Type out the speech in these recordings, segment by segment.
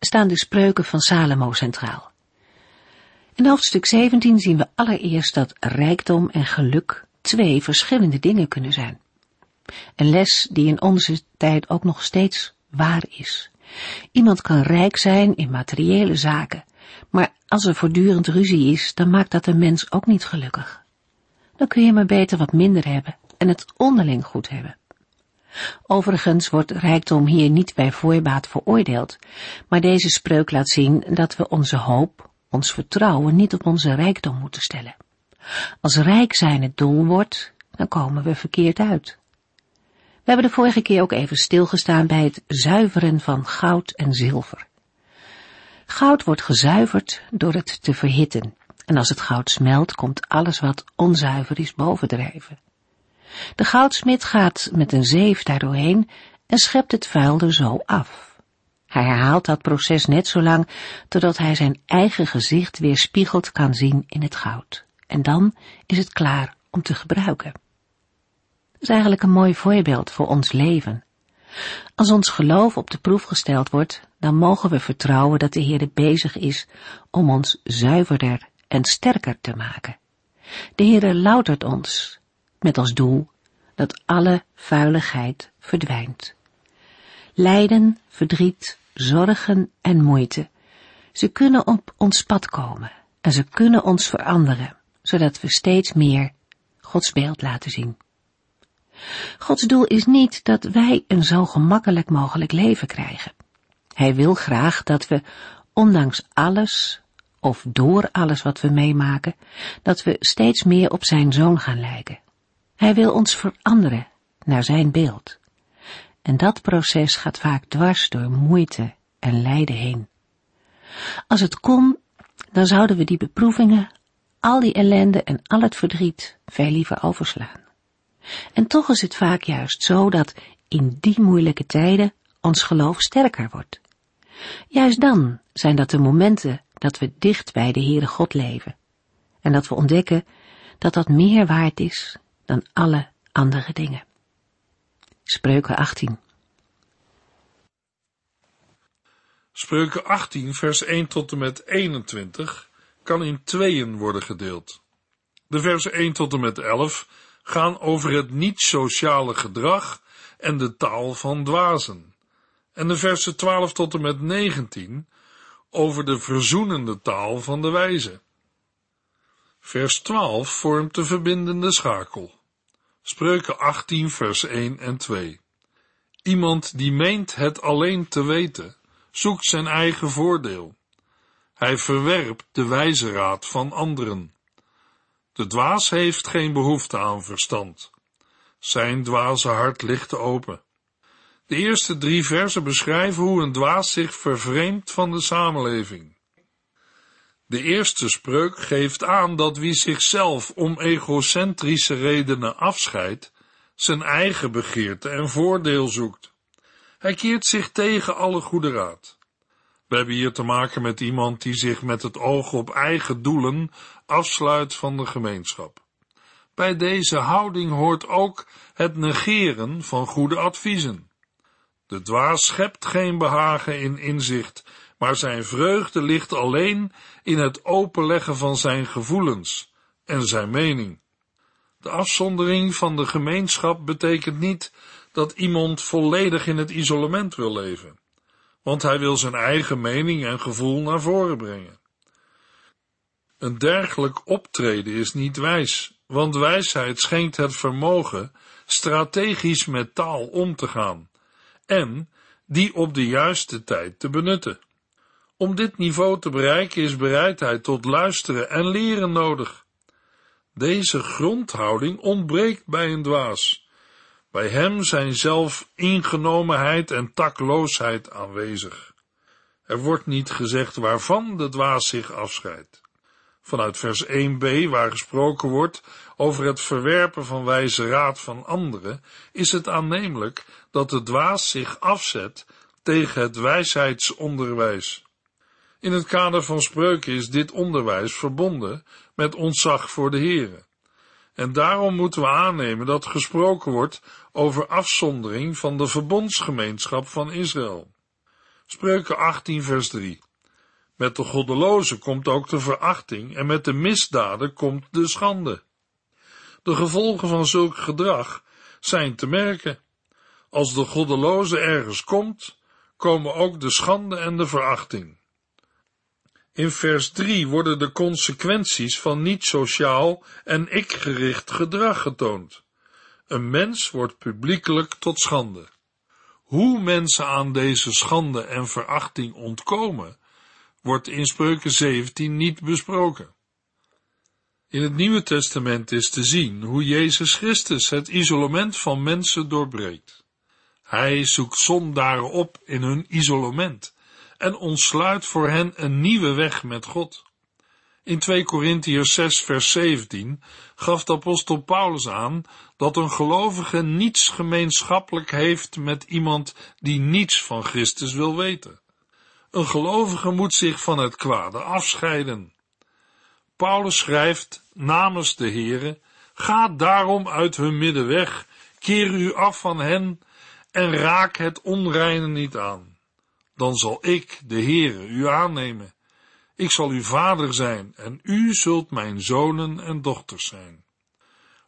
staan de spreuken van Salomo centraal. In hoofdstuk 17 zien we allereerst dat rijkdom en geluk twee verschillende dingen kunnen zijn. Een les die in onze tijd ook nog steeds waar is. Iemand kan rijk zijn in materiële zaken, maar als er voortdurend ruzie is, dan maakt dat een mens ook niet gelukkig. Dan kun je maar beter wat minder hebben en het onderling goed hebben. Overigens wordt rijkdom hier niet bij voorbaat veroordeeld, maar deze spreuk laat zien dat we onze hoop, ons vertrouwen niet op onze rijkdom moeten stellen. Als rijk zijn het doel wordt, dan komen we verkeerd uit. We hebben de vorige keer ook even stilgestaan bij het zuiveren van goud en zilver. Goud wordt gezuiverd door het te verhitten. En als het goud smelt, komt alles wat onzuiver is bovendrijven. De goudsmid gaat met een zeef daardoorheen en schept het vuil er zo af. Hij herhaalt dat proces net zo lang totdat hij zijn eigen gezicht weer spiegeld kan zien in het goud. En dan is het klaar om te gebruiken. Dat is eigenlijk een mooi voorbeeld voor ons leven. Als ons geloof op de proef gesteld wordt, dan mogen we vertrouwen dat de Heer bezig is om ons zuiverder en sterker te maken. De Heere loutert ons met als doel dat alle vuiligheid verdwijnt. Lijden, verdriet, zorgen en moeite, ze kunnen op ons pad komen en ze kunnen ons veranderen, zodat we steeds meer Gods beeld laten zien. Gods doel is niet dat wij een zo gemakkelijk mogelijk leven krijgen. Hij wil graag dat we, ondanks alles of door alles wat we meemaken, dat we steeds meer op zijn zoon gaan lijken. Hij wil ons veranderen naar zijn beeld. En dat proces gaat vaak dwars door moeite en lijden heen. Als het kon, dan zouden we die beproevingen, al die ellende en al het verdriet veel liever overslaan. En toch is het vaak juist zo dat in die moeilijke tijden ons geloof sterker wordt. Juist dan zijn dat de momenten dat we dicht bij de Heere God leven en dat we ontdekken dat dat meer waard is dan alle andere dingen. Spreuken 18 Spreuken 18 vers 1 tot en met 21 kan in tweeën worden gedeeld. De versen 1 tot en met 11 gaan over het niet-sociale gedrag en de taal van dwazen. En de versen 12 tot en met 19 over de verzoenende taal van de wijze. Vers 12 vormt de verbindende schakel. Spreuken 18 vers 1 en 2. Iemand die meent het alleen te weten, zoekt zijn eigen voordeel. Hij verwerpt de wijze raad van anderen. De dwaas heeft geen behoefte aan verstand. Zijn dwaze hart ligt open. De eerste drie versen beschrijven hoe een dwaas zich vervreemdt van de samenleving. De eerste spreuk geeft aan dat wie zichzelf om egocentrische redenen afscheidt, zijn eigen begeerte en voordeel zoekt. Hij keert zich tegen alle goede raad. We hebben hier te maken met iemand die zich met het oog op eigen doelen afsluit van de gemeenschap. Bij deze houding hoort ook het negeren van goede adviezen. De dwaas schept geen behagen in inzicht, maar zijn vreugde ligt alleen in het openleggen van zijn gevoelens en zijn mening. De afzondering van de gemeenschap betekent niet dat iemand volledig in het isolement wil leven, want hij wil zijn eigen mening en gevoel naar voren brengen. Een dergelijk optreden is niet wijs, want wijsheid schenkt het vermogen strategisch met taal om te gaan en die op de juiste tijd te benutten. Om dit niveau te bereiken is bereidheid tot luisteren en leren nodig. Deze grondhouding ontbreekt bij een dwaas. Bij hem zijn zelf ingenomenheid en takloosheid aanwezig. Er wordt niet gezegd waarvan de dwaas zich afscheidt. Vanuit vers 1b, waar gesproken wordt over het verwerpen van wijze raad van anderen, is het aannemelijk dat de dwaas zich afzet tegen het wijsheidsonderwijs. In het kader van spreuken is dit onderwijs verbonden met ontzag voor de Here. En daarom moeten we aannemen dat gesproken wordt over afzondering van de verbondsgemeenschap van Israël. Spreuken 18 vers 3. Met de goddelozen komt ook de verachting en met de misdaden komt de schande. De gevolgen van zulk gedrag zijn te merken. Als de goddeloze ergens komt, komen ook de schande en de verachting. In vers 3 worden de consequenties van niet sociaal en ik-gericht gedrag getoond. Een mens wordt publiekelijk tot schande. Hoe mensen aan deze schande en verachting ontkomen, wordt in Spreuken 17 niet besproken. In het Nieuwe Testament is te zien hoe Jezus Christus het isolement van mensen doorbreekt. Hij zoekt zondaren op in hun isolement en ontsluit voor hen een nieuwe weg met God. In 2 Korintiërs 6 vers 17 gaf de apostel Paulus aan dat een gelovige niets gemeenschappelijk heeft met iemand die niets van Christus wil weten. Een gelovige moet zich van het kwade afscheiden. Paulus schrijft namens de Heere, ga daarom uit hun midden weg, keer u af van hen en raak het onreine niet aan. Dan zal ik, de Heere, u aannemen. Ik zal uw vader zijn en u zult mijn zonen en dochters zijn.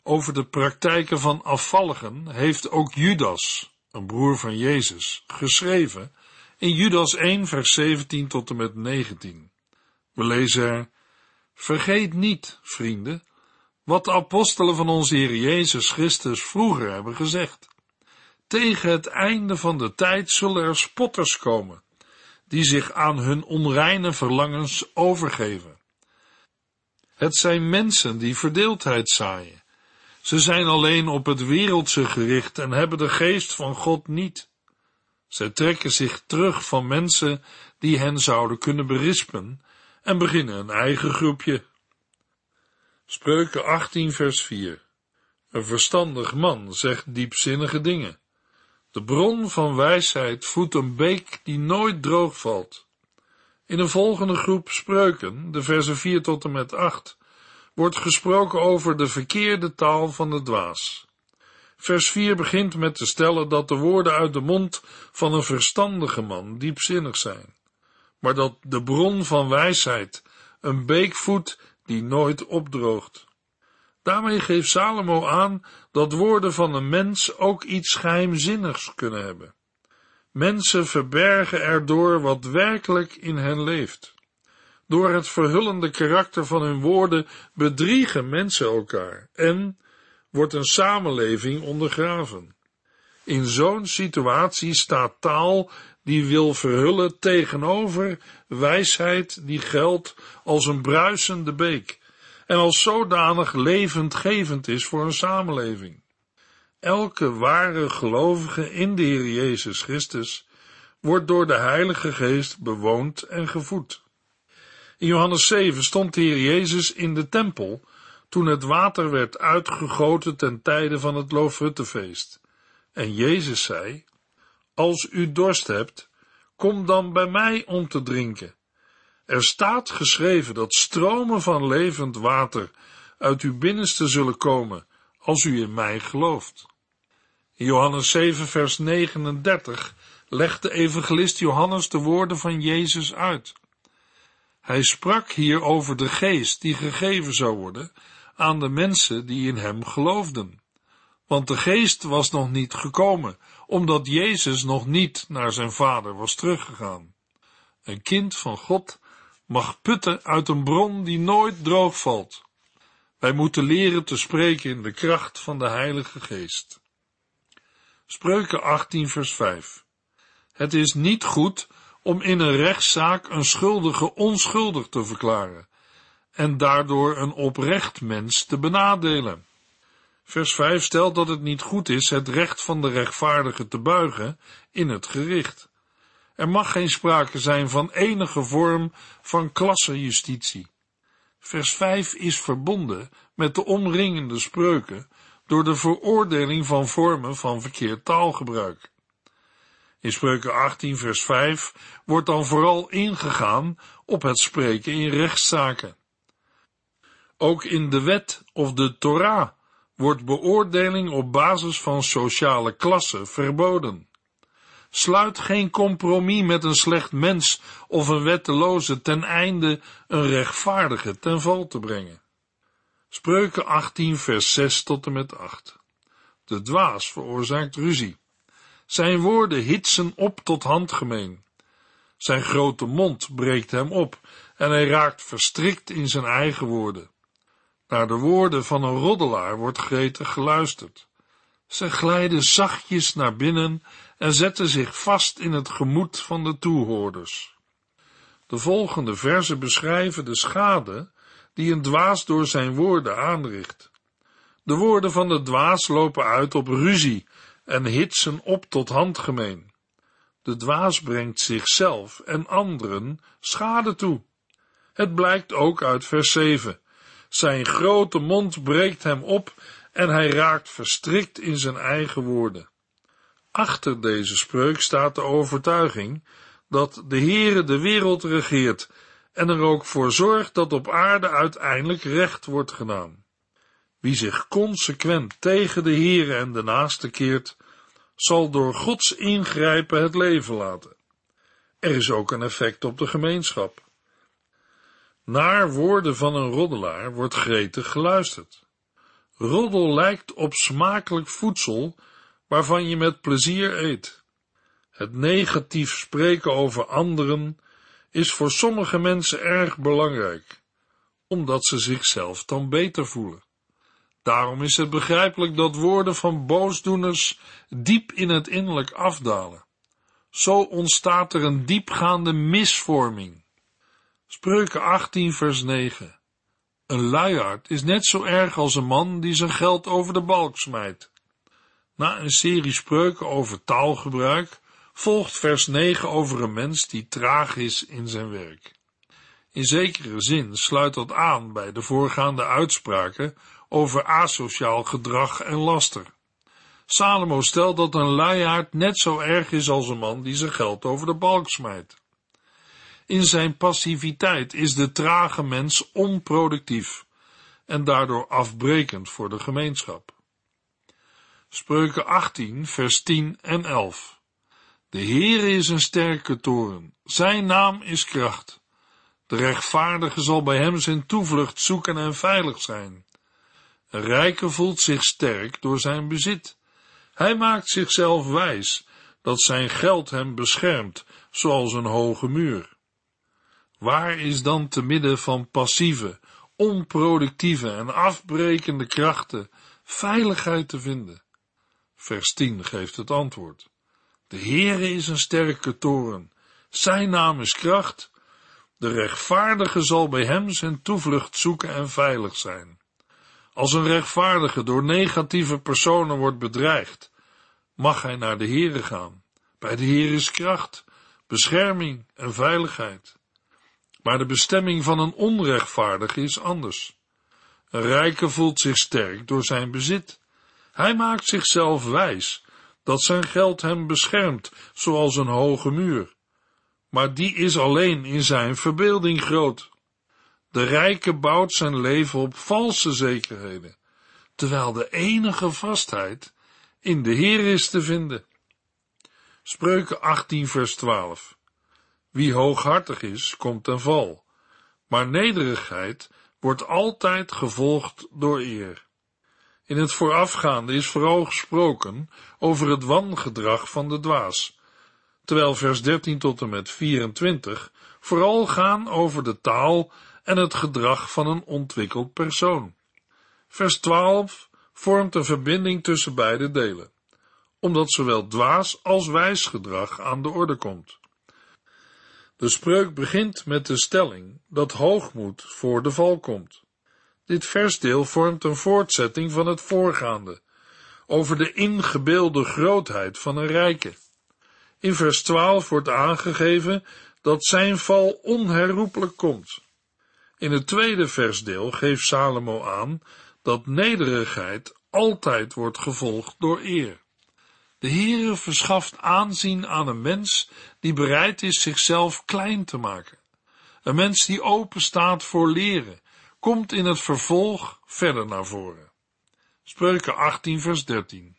Over de praktijken van afvalligen heeft ook Judas, een broer van Jezus, geschreven in Judas 1 vers 17 tot en met 19. We lezen er, vergeet niet, vrienden, wat de apostelen van onze Heer Jezus Christus vroeger hebben gezegd. Tegen het einde van de tijd zullen er spotters komen, die zich aan hun onreine verlangens overgeven. Het zijn mensen die verdeeldheid zaaien. Ze zijn alleen op het wereldse gericht en hebben de geest van God niet. Zij trekken zich terug van mensen die hen zouden kunnen berispen en beginnen een eigen groepje. Spreuken 18 vers 4 Een verstandig man zegt diepzinnige dingen. De bron van wijsheid voedt een beek die nooit droog valt. In een volgende groep spreuken, de versen 4 tot en met 8, wordt gesproken over de verkeerde taal van de dwaas. Vers 4 begint met te stellen dat de woorden uit de mond van een verstandige man diepzinnig zijn, maar dat de bron van wijsheid een beek voedt die nooit opdroogt. Daarmee geeft Salomo aan dat woorden van een mens ook iets geheimzinnigs kunnen hebben. Mensen verbergen erdoor wat werkelijk in hen leeft. Door het verhullende karakter van hun woorden bedriegen mensen elkaar en wordt een samenleving ondergraven. In zo'n situatie staat taal die wil verhullen tegenover wijsheid die geldt als een bruisende beek en als zodanig levendgevend is voor een samenleving. Elke ware gelovige in de Heer Jezus Christus wordt door de Heilige Geest bewoond en gevoed. In Johannes 7 stond de Heer Jezus in de tempel toen het water werd uitgegoten ten tijde van het Loofhuttenfeest. En Jezus zei, als u dorst hebt, kom dan bij mij om te drinken. Er staat geschreven dat stromen van levend water uit uw binnenste zullen komen, als u in mij gelooft. Johannes 7 vers 39 legt de evangelist Johannes de woorden van Jezus uit. Hij sprak hier over de geest die gegeven zou worden aan de mensen die in hem geloofden. Want de geest was nog niet gekomen, omdat Jezus nog niet naar zijn vader was teruggegaan. Een kind van God mag putten uit een bron die nooit droog valt. Wij moeten leren te spreken in de kracht van de Heilige Geest. Spreuken 18 vers 5 Het is niet goed om in een rechtszaak een schuldige onschuldig te verklaren en daardoor een oprecht mens te benadelen. Vers 5 stelt dat het niet goed is het recht van de rechtvaardige te buigen in het gericht. Er mag geen sprake zijn van enige vorm van klassenjustitie. Vers 5 is verbonden met de omringende spreuken door de veroordeling van vormen van verkeerd taalgebruik. In spreuken 18 vers 5 wordt dan vooral ingegaan op het spreken in rechtszaken. Ook in de wet of de Torah wordt beoordeling op basis van sociale klasse verboden. Sluit geen compromis met een slecht mens of een wetteloze ten einde een rechtvaardige ten val te brengen. Spreuken 18 vers 6 tot en met 8. De dwaas veroorzaakt ruzie. Zijn woorden hitsen op tot handgemeen. Zijn grote mond breekt hem op en hij raakt verstrikt in zijn eigen woorden. Naar de woorden van een roddelaar wordt gretig geluisterd. Ze glijden zachtjes naar binnen en zetten zich vast in het gemoed van de toehoorders. De volgende verzen beschrijven de schade die een dwaas door zijn woorden aanricht. De woorden van de dwaas lopen uit op ruzie en hitsen op tot handgemeen. De dwaas brengt zichzelf en anderen schade toe. Het blijkt ook uit vers 7. Zijn grote mond breekt hem op en hij raakt verstrikt in zijn eigen woorden. Achter deze spreuk staat de overtuiging dat de Heere de wereld regeert en er ook voor zorgt dat op aarde uiteindelijk recht wordt gedaan. Wie zich consequent tegen de Heere en de naaste keert, zal door Gods ingrijpen het leven laten. Er is ook een effect op de gemeenschap. Naar woorden van een roddelaar wordt gretig geluisterd. Roddel lijkt op smakelijk voedsel waarvan je met plezier eet. Het negatief spreken over anderen is voor sommige mensen erg belangrijk, omdat ze zichzelf dan beter voelen. Daarom is het begrijpelijk dat woorden van boosdoeners diep in het innerlijk afdalen. Zo ontstaat er een diepgaande misvorming. Spreuken 18 vers 9 Een luiaard is net zo erg als een man die zijn geld over de balk smijt. Na een serie spreuken over taalgebruik volgt vers 9 over een mens die traag is in zijn werk. In zekere zin sluit dat aan bij de voorgaande uitspraken over asociaal gedrag en laster. Salomo stelt dat een luiaard net zo erg is als een man die zijn geld over de balk smijt. In zijn passiviteit is de trage mens onproductief en daardoor afbrekend voor de gemeenschap. Spreuken 18, vers 10 en 11. De Heere is een sterke toren, zijn naam is kracht. De rechtvaardige zal bij hem zijn toevlucht zoeken en veilig zijn. Een rijke voelt zich sterk door zijn bezit. Hij maakt zichzelf wijs dat zijn geld hem beschermt, zoals een hoge muur. Waar is dan te midden van passieve, onproductieve en afbrekende krachten veiligheid te vinden? Vers 10 geeft het antwoord. De Heere is een sterke toren, zijn naam is kracht, de rechtvaardige zal bij hem zijn toevlucht zoeken en veilig zijn. Als een rechtvaardige door negatieve personen wordt bedreigd, mag hij naar de Heere gaan. Bij de Heer is kracht, bescherming en veiligheid. Maar de bestemming van een onrechtvaardige is anders. Een rijke voelt zich sterk door zijn bezit. Hij maakt zichzelf wijs dat zijn geld hem beschermt, zoals een hoge muur. Maar die is alleen in zijn verbeelding groot. De rijke bouwt zijn leven op valse zekerheden, terwijl de enige vastheid in de Heer is te vinden. Spreuken 18 vers 12 Wie hooghartig is, komt ten val, maar nederigheid wordt altijd gevolgd door eer. In het voorafgaande is vooral gesproken over het wangedrag van de dwaas, terwijl vers 13 tot en met 24 vooral gaan over de taal en het gedrag van een ontwikkeld persoon. Vers 12 vormt een verbinding tussen beide delen, omdat zowel dwaas als wijs gedrag aan de orde komt. De spreuk begint met de stelling dat hoogmoed voor de val komt. Dit versdeel vormt een voortzetting van het voorgaande, over de ingebeelde grootheid van een rijke. In vers 12 wordt aangegeven dat zijn val onherroepelijk komt. In het tweede versdeel geeft Salomo aan dat nederigheid altijd wordt gevolgd door eer. De Heere verschaft aanzien aan een mens die bereid is zichzelf klein te maken. Een mens die open staat voor leren, komt in het vervolg verder naar voren. Spreuken 18 vers 13.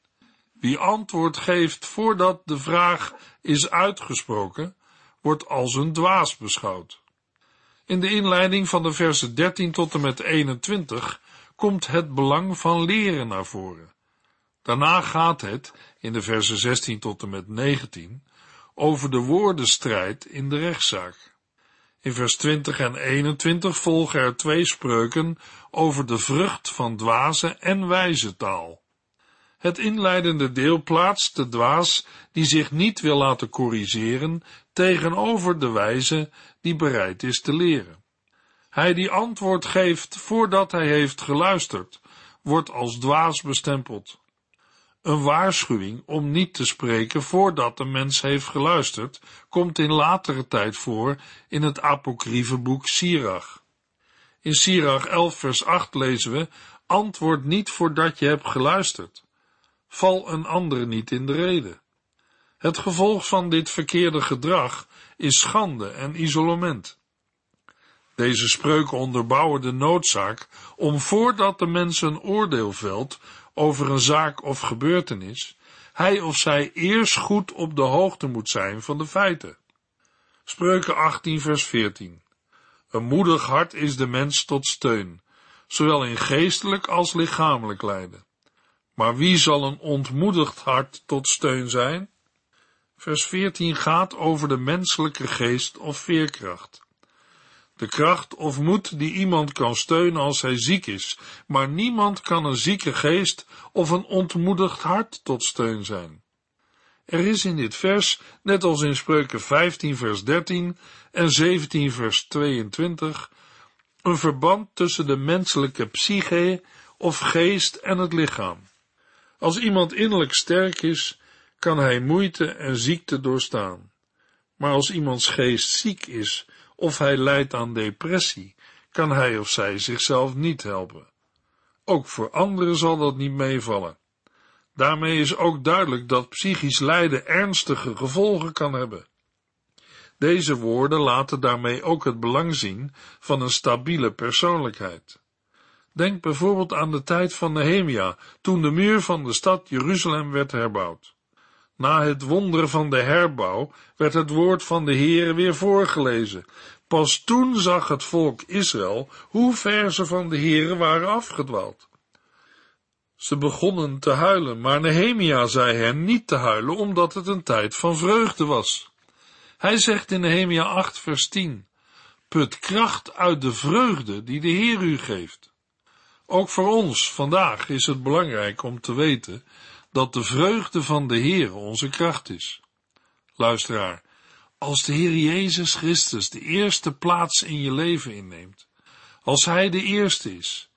Wie antwoord geeft voordat de vraag is uitgesproken, wordt als een dwaas beschouwd. In de inleiding van de versen 13 tot en met 21 komt het belang van leren naar voren. Daarna gaat het, in de versen 16 tot en met 19, over de woordenstrijd in de rechtszaak. In vers 20 en 21 volgen er twee spreuken over de vrucht van dwaze en wijze taal. Het inleidende deel plaatst de dwaas die zich niet wil laten corrigeren tegenover de wijze die bereid is te leren. Hij die antwoord geeft voordat hij heeft geluisterd, wordt als dwaas bestempeld. Een waarschuwing om niet te spreken voordat de mens heeft geluisterd, komt in latere tijd voor in het apocryfe boek Sirach. In Sirach 11 vers 8 lezen we, antwoord niet voordat je hebt geluisterd. Val een andere niet in de rede. Het gevolg van dit verkeerde gedrag is schande en isolement. Deze spreuken onderbouwen de noodzaak om voordat de mens een oordeel velt over een zaak of gebeurtenis, hij of zij eerst goed op de hoogte moet zijn van de feiten. Spreuken 18 vers 14 Een moedig hart is de mens tot steun, zowel in geestelijk als lichamelijk lijden. Maar wie zal een ontmoedigd hart tot steun zijn? Vers 14 gaat over de menselijke geest of veerkracht. De kracht of moed die iemand kan steunen als hij ziek is, maar niemand kan een zieke geest of een ontmoedigd hart tot steun zijn. Er is in dit vers, net als in Spreuken 15 vers 13 en 17 vers 22, een verband tussen de menselijke psyche of geest en het lichaam. Als iemand innerlijk sterk is, kan hij moeite en ziekte doorstaan. Maar als iemands geest ziek is of hij lijdt aan depressie, kan hij of zij zichzelf niet helpen. Ook voor anderen zal dat niet meevallen. Daarmee is ook duidelijk dat psychisch lijden ernstige gevolgen kan hebben. Deze woorden laten daarmee ook het belang zien van een stabiele persoonlijkheid. Denk bijvoorbeeld aan de tijd van Nehemia, toen de muur van de stad Jeruzalem werd herbouwd. Na het wonderen van de herbouw werd het woord van de Heere weer voorgelezen. Pas toen zag het volk Israël hoe ver ze van de Heere waren afgedwaald. Ze begonnen te huilen, maar Nehemia zei hen niet te huilen, omdat het een tijd van vreugde was. Hij zegt in Nehemia 8 vers 10, Put kracht uit de vreugde die de Heer u geeft. Ook voor ons vandaag is het belangrijk om te weten dat de vreugde van de Heer onze kracht is. Luisteraar, als de Heer Jezus Christus de eerste plaats in je leven inneemt, als Hij de eerste is,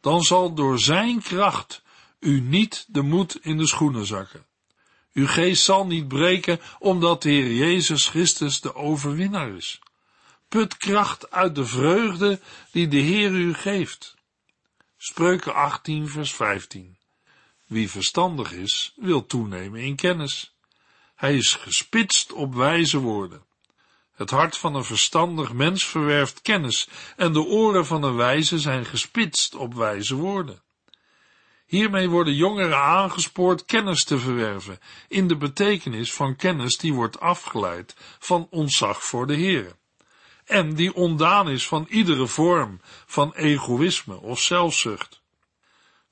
dan zal door Zijn kracht u niet de moed in de schoenen zakken. Uw geest zal niet breken, omdat de Heer Jezus Christus de overwinnaar is. Put kracht uit de vreugde die de Heer u geeft. Spreuken 18 vers 15 wie verstandig is, wil toenemen in kennis. Hij is gespitst op wijze woorden. Het hart van een verstandig mens verwerft kennis en de oren van een wijze zijn gespitst op wijze woorden. Hiermee worden jongeren aangespoord kennis te verwerven, in de betekenis van kennis die wordt afgeleid van ontzag voor de Heer, en die ondaan is van iedere vorm van egoïsme of zelfzucht.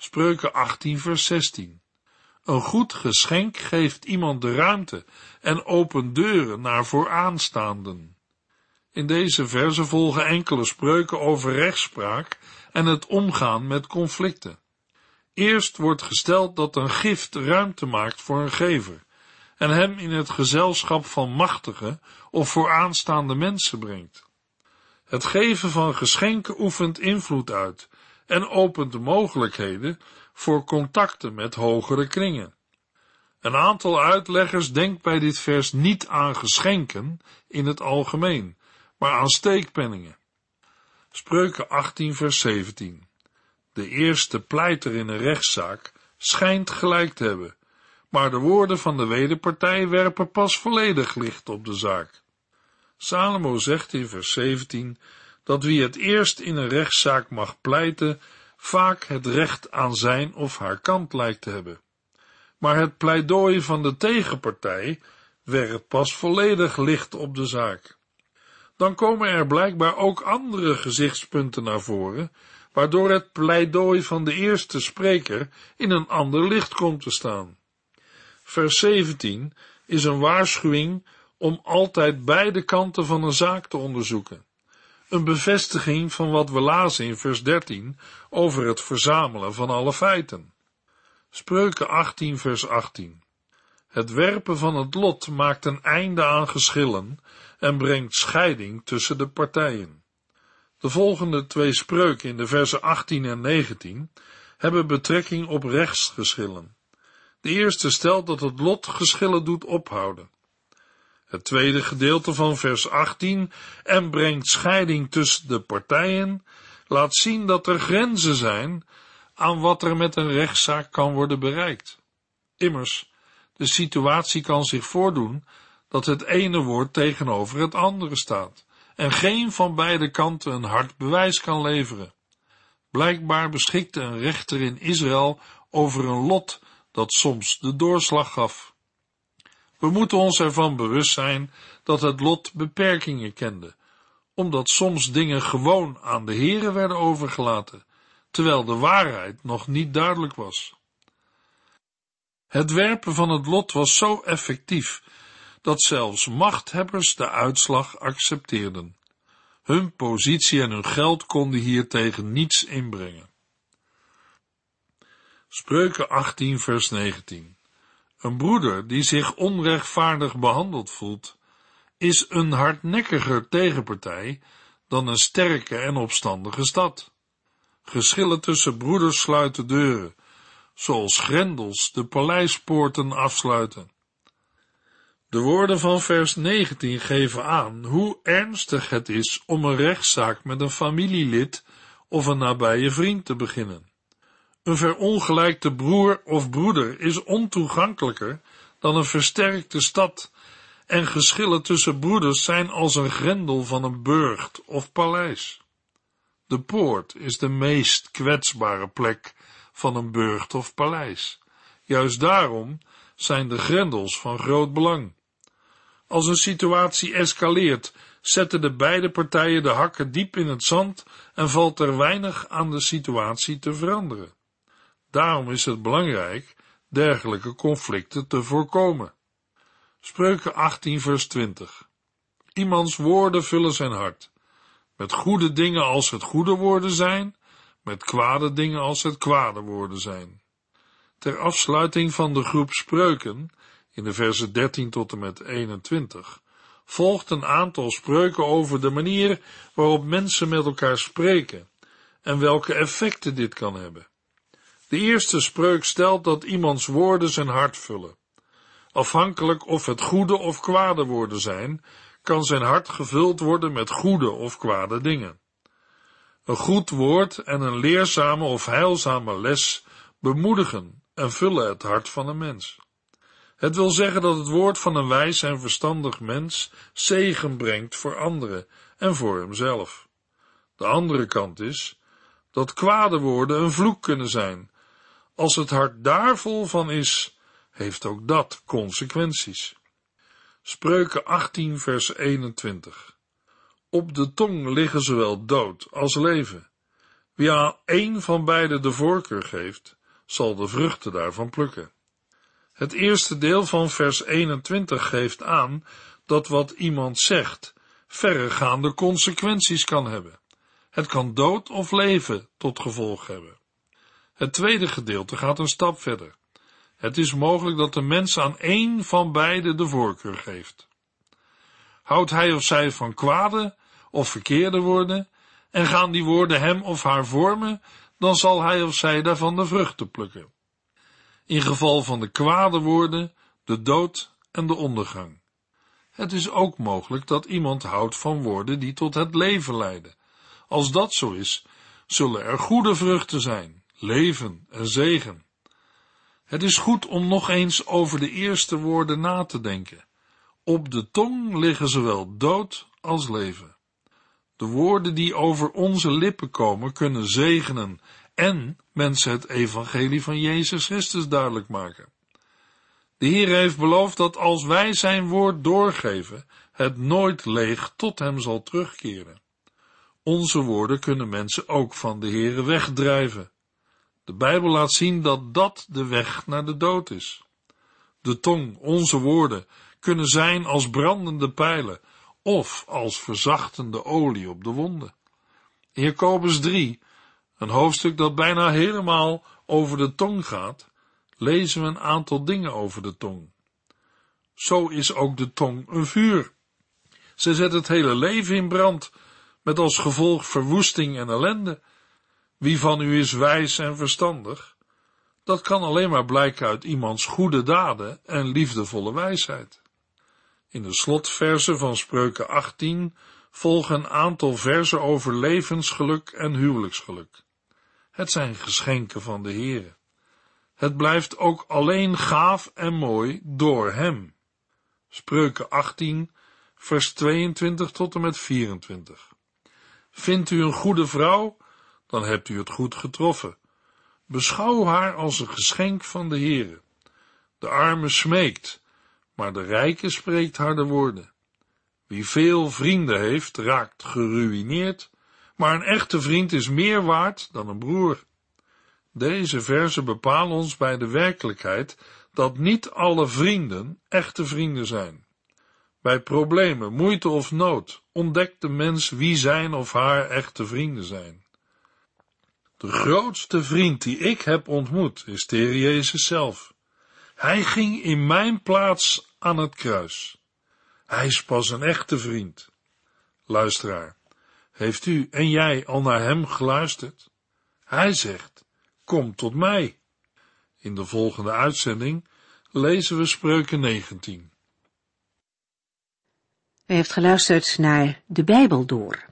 Spreuken 18 vers 16. Een goed geschenk geeft iemand de ruimte en opent deuren naar vooraanstaanden. In deze verse volgen enkele spreuken over rechtspraak en het omgaan met conflicten. Eerst wordt gesteld dat een gift ruimte maakt voor een gever en hem in het gezelschap van machtige of vooraanstaande mensen brengt. Het geven van geschenken oefent invloed uit en opent de mogelijkheden voor contacten met hogere kringen. Een aantal uitleggers denkt bij dit vers niet aan geschenken in het algemeen, maar aan steekpenningen. Spreuken 18 vers 17. De eerste pleiter in een rechtszaak schijnt gelijk te hebben, maar de woorden van de wederpartij werpen pas volledig licht op de zaak. Salomo zegt in vers 17 dat wie het eerst in een rechtszaak mag pleiten, vaak het recht aan zijn of haar kant lijkt te hebben. Maar het pleidooi van de tegenpartij werpt pas volledig licht op de zaak. Dan komen er blijkbaar ook andere gezichtspunten naar voren, waardoor het pleidooi van de eerste spreker in een ander licht komt te staan. Vers 17 is een waarschuwing om altijd beide kanten van een zaak te onderzoeken. Een bevestiging van wat we lazen in vers 13 over het verzamelen van alle feiten. Spreuken 18 vers 18. Het werpen van het lot maakt een einde aan geschillen en brengt scheiding tussen de partijen. De volgende twee spreuken in de versen 18 en 19 hebben betrekking op rechtsgeschillen. De eerste stelt dat het lot geschillen doet ophouden. Het tweede gedeelte van vers 18 en brengt scheiding tussen de partijen laat zien dat er grenzen zijn aan wat er met een rechtszaak kan worden bereikt. Immers, de situatie kan zich voordoen dat het ene woord tegenover het andere staat en geen van beide kanten een hard bewijs kan leveren. Blijkbaar beschikte een rechter in Israël over een lot dat soms de doorslag gaf. We moeten ons ervan bewust zijn dat het lot beperkingen kende, omdat soms dingen gewoon aan de heren werden overgelaten, terwijl de waarheid nog niet duidelijk was. Het werpen van het lot was zo effectief dat zelfs machthebbers de uitslag accepteerden. Hun positie en hun geld konden hiertegen niets inbrengen. Spreuken 18 vers 19 Een broeder die zich onrechtvaardig behandeld voelt, is een hardnekkiger tegenpartij dan een sterke en opstandige stad. Geschillen tussen broeders sluiten deuren, zoals grendels de paleispoorten afsluiten. De woorden van vers 19 geven aan hoe ernstig het is om een rechtszaak met een familielid of een nabije vriend te beginnen. Een verongelijkte broer of broeder is ontoegankelijker dan een versterkte stad, en geschillen tussen broeders zijn als een grendel van een burcht of paleis. De poort is de meest kwetsbare plek van een burcht of paleis. Juist daarom zijn de grendels van groot belang. Als een situatie escaleert, zetten de beide partijen de hakken diep in het zand en valt er weinig aan de situatie te veranderen. Daarom is het belangrijk dergelijke conflicten te voorkomen. Spreuken 18 vers 20 Iemands woorden vullen zijn hart. Met goede dingen als het goede woorden zijn, met kwade dingen als het kwade woorden zijn. Ter afsluiting van de groep spreuken in de versen 13 tot en met 21, volgt een aantal spreuken over de manier waarop mensen met elkaar spreken en welke effecten dit kan hebben. De eerste spreuk stelt dat iemands woorden zijn hart vullen. Afhankelijk of het goede of kwade woorden zijn, kan zijn hart gevuld worden met goede of kwade dingen. Een goed woord en een leerzame of heilzame les bemoedigen en vullen het hart van een mens. Het wil zeggen dat het woord van een wijs en verstandig mens zegen brengt voor anderen en voor hemzelf. De andere kant is dat kwade woorden een vloek kunnen zijn. Als het hart daar vol van is, heeft ook dat consequenties. Spreuken 18 vers 21 Op de tong liggen zowel dood als leven. Wie aan één van beide de voorkeur geeft, zal de vruchten daarvan plukken. Het eerste deel van vers 21 geeft aan dat wat iemand zegt verregaande consequenties kan hebben. Het kan dood of leven tot gevolg hebben. Het tweede gedeelte gaat een stap verder. Het is mogelijk dat de mens aan één van beide de voorkeur geeft. Houdt hij of zij van kwade of verkeerde woorden en gaan die woorden hem of haar vormen, dan zal hij of zij daarvan de vruchten plukken. in geval van de kwade woorden, de dood en de ondergang. Het is ook mogelijk dat iemand houdt van woorden die tot het leven leiden. Als dat zo is, zullen er goede vruchten zijn, leven en zegen. Het is goed om nog eens over de eerste woorden na te denken. Op de tong liggen zowel dood als leven. De woorden die over onze lippen komen kunnen zegenen en mensen het evangelie van Jezus Christus duidelijk maken. De Heer heeft beloofd dat als wij zijn woord doorgeven, het nooit leeg tot hem zal terugkeren. Onze woorden kunnen mensen ook van de Heere wegdrijven. De Bijbel laat zien dat dat de weg naar de dood is. De tong, onze woorden, kunnen zijn als brandende pijlen of als verzachtende olie op de wonden. In Jacobus 3, een hoofdstuk dat bijna helemaal over de tong gaat, lezen we een aantal dingen over de tong. Zo is ook de tong een vuur. Ze zet het hele leven in brand, met als gevolg verwoesting en ellende. Wie van u is wijs en verstandig? Dat kan alleen maar blijken uit iemands goede daden en liefdevolle wijsheid. In de slotversen van Spreuken 18 volgen een aantal versen over levensgeluk en huwelijksgeluk. Het zijn geschenken van de Heere. Het blijft ook alleen gaaf en mooi door Hem. Spreuken 18, vers 22 tot en met 24. Vindt u een goede vrouw, dan hebt u het goed getroffen. Beschouw haar als een geschenk van de Heere. De arme smeekt, maar de rijke spreekt harde woorden. Wie veel vrienden heeft, raakt geruïneerd, maar een echte vriend is meer waard dan een broer. Deze verzen bepalen ons bij de werkelijkheid dat niet alle vrienden echte vrienden zijn. Bij problemen, moeite of nood ontdekt de mens wie zijn of haar echte vrienden zijn. De grootste vriend die ik heb ontmoet is de Jezus zelf. Hij ging in mijn plaats aan het kruis. Hij is pas een echte vriend. Luisteraar, heeft u en jij al naar hem geluisterd? Hij zegt, kom tot mij. In de volgende uitzending lezen we Spreuken 19. U heeft geluisterd naar De Bijbel Door,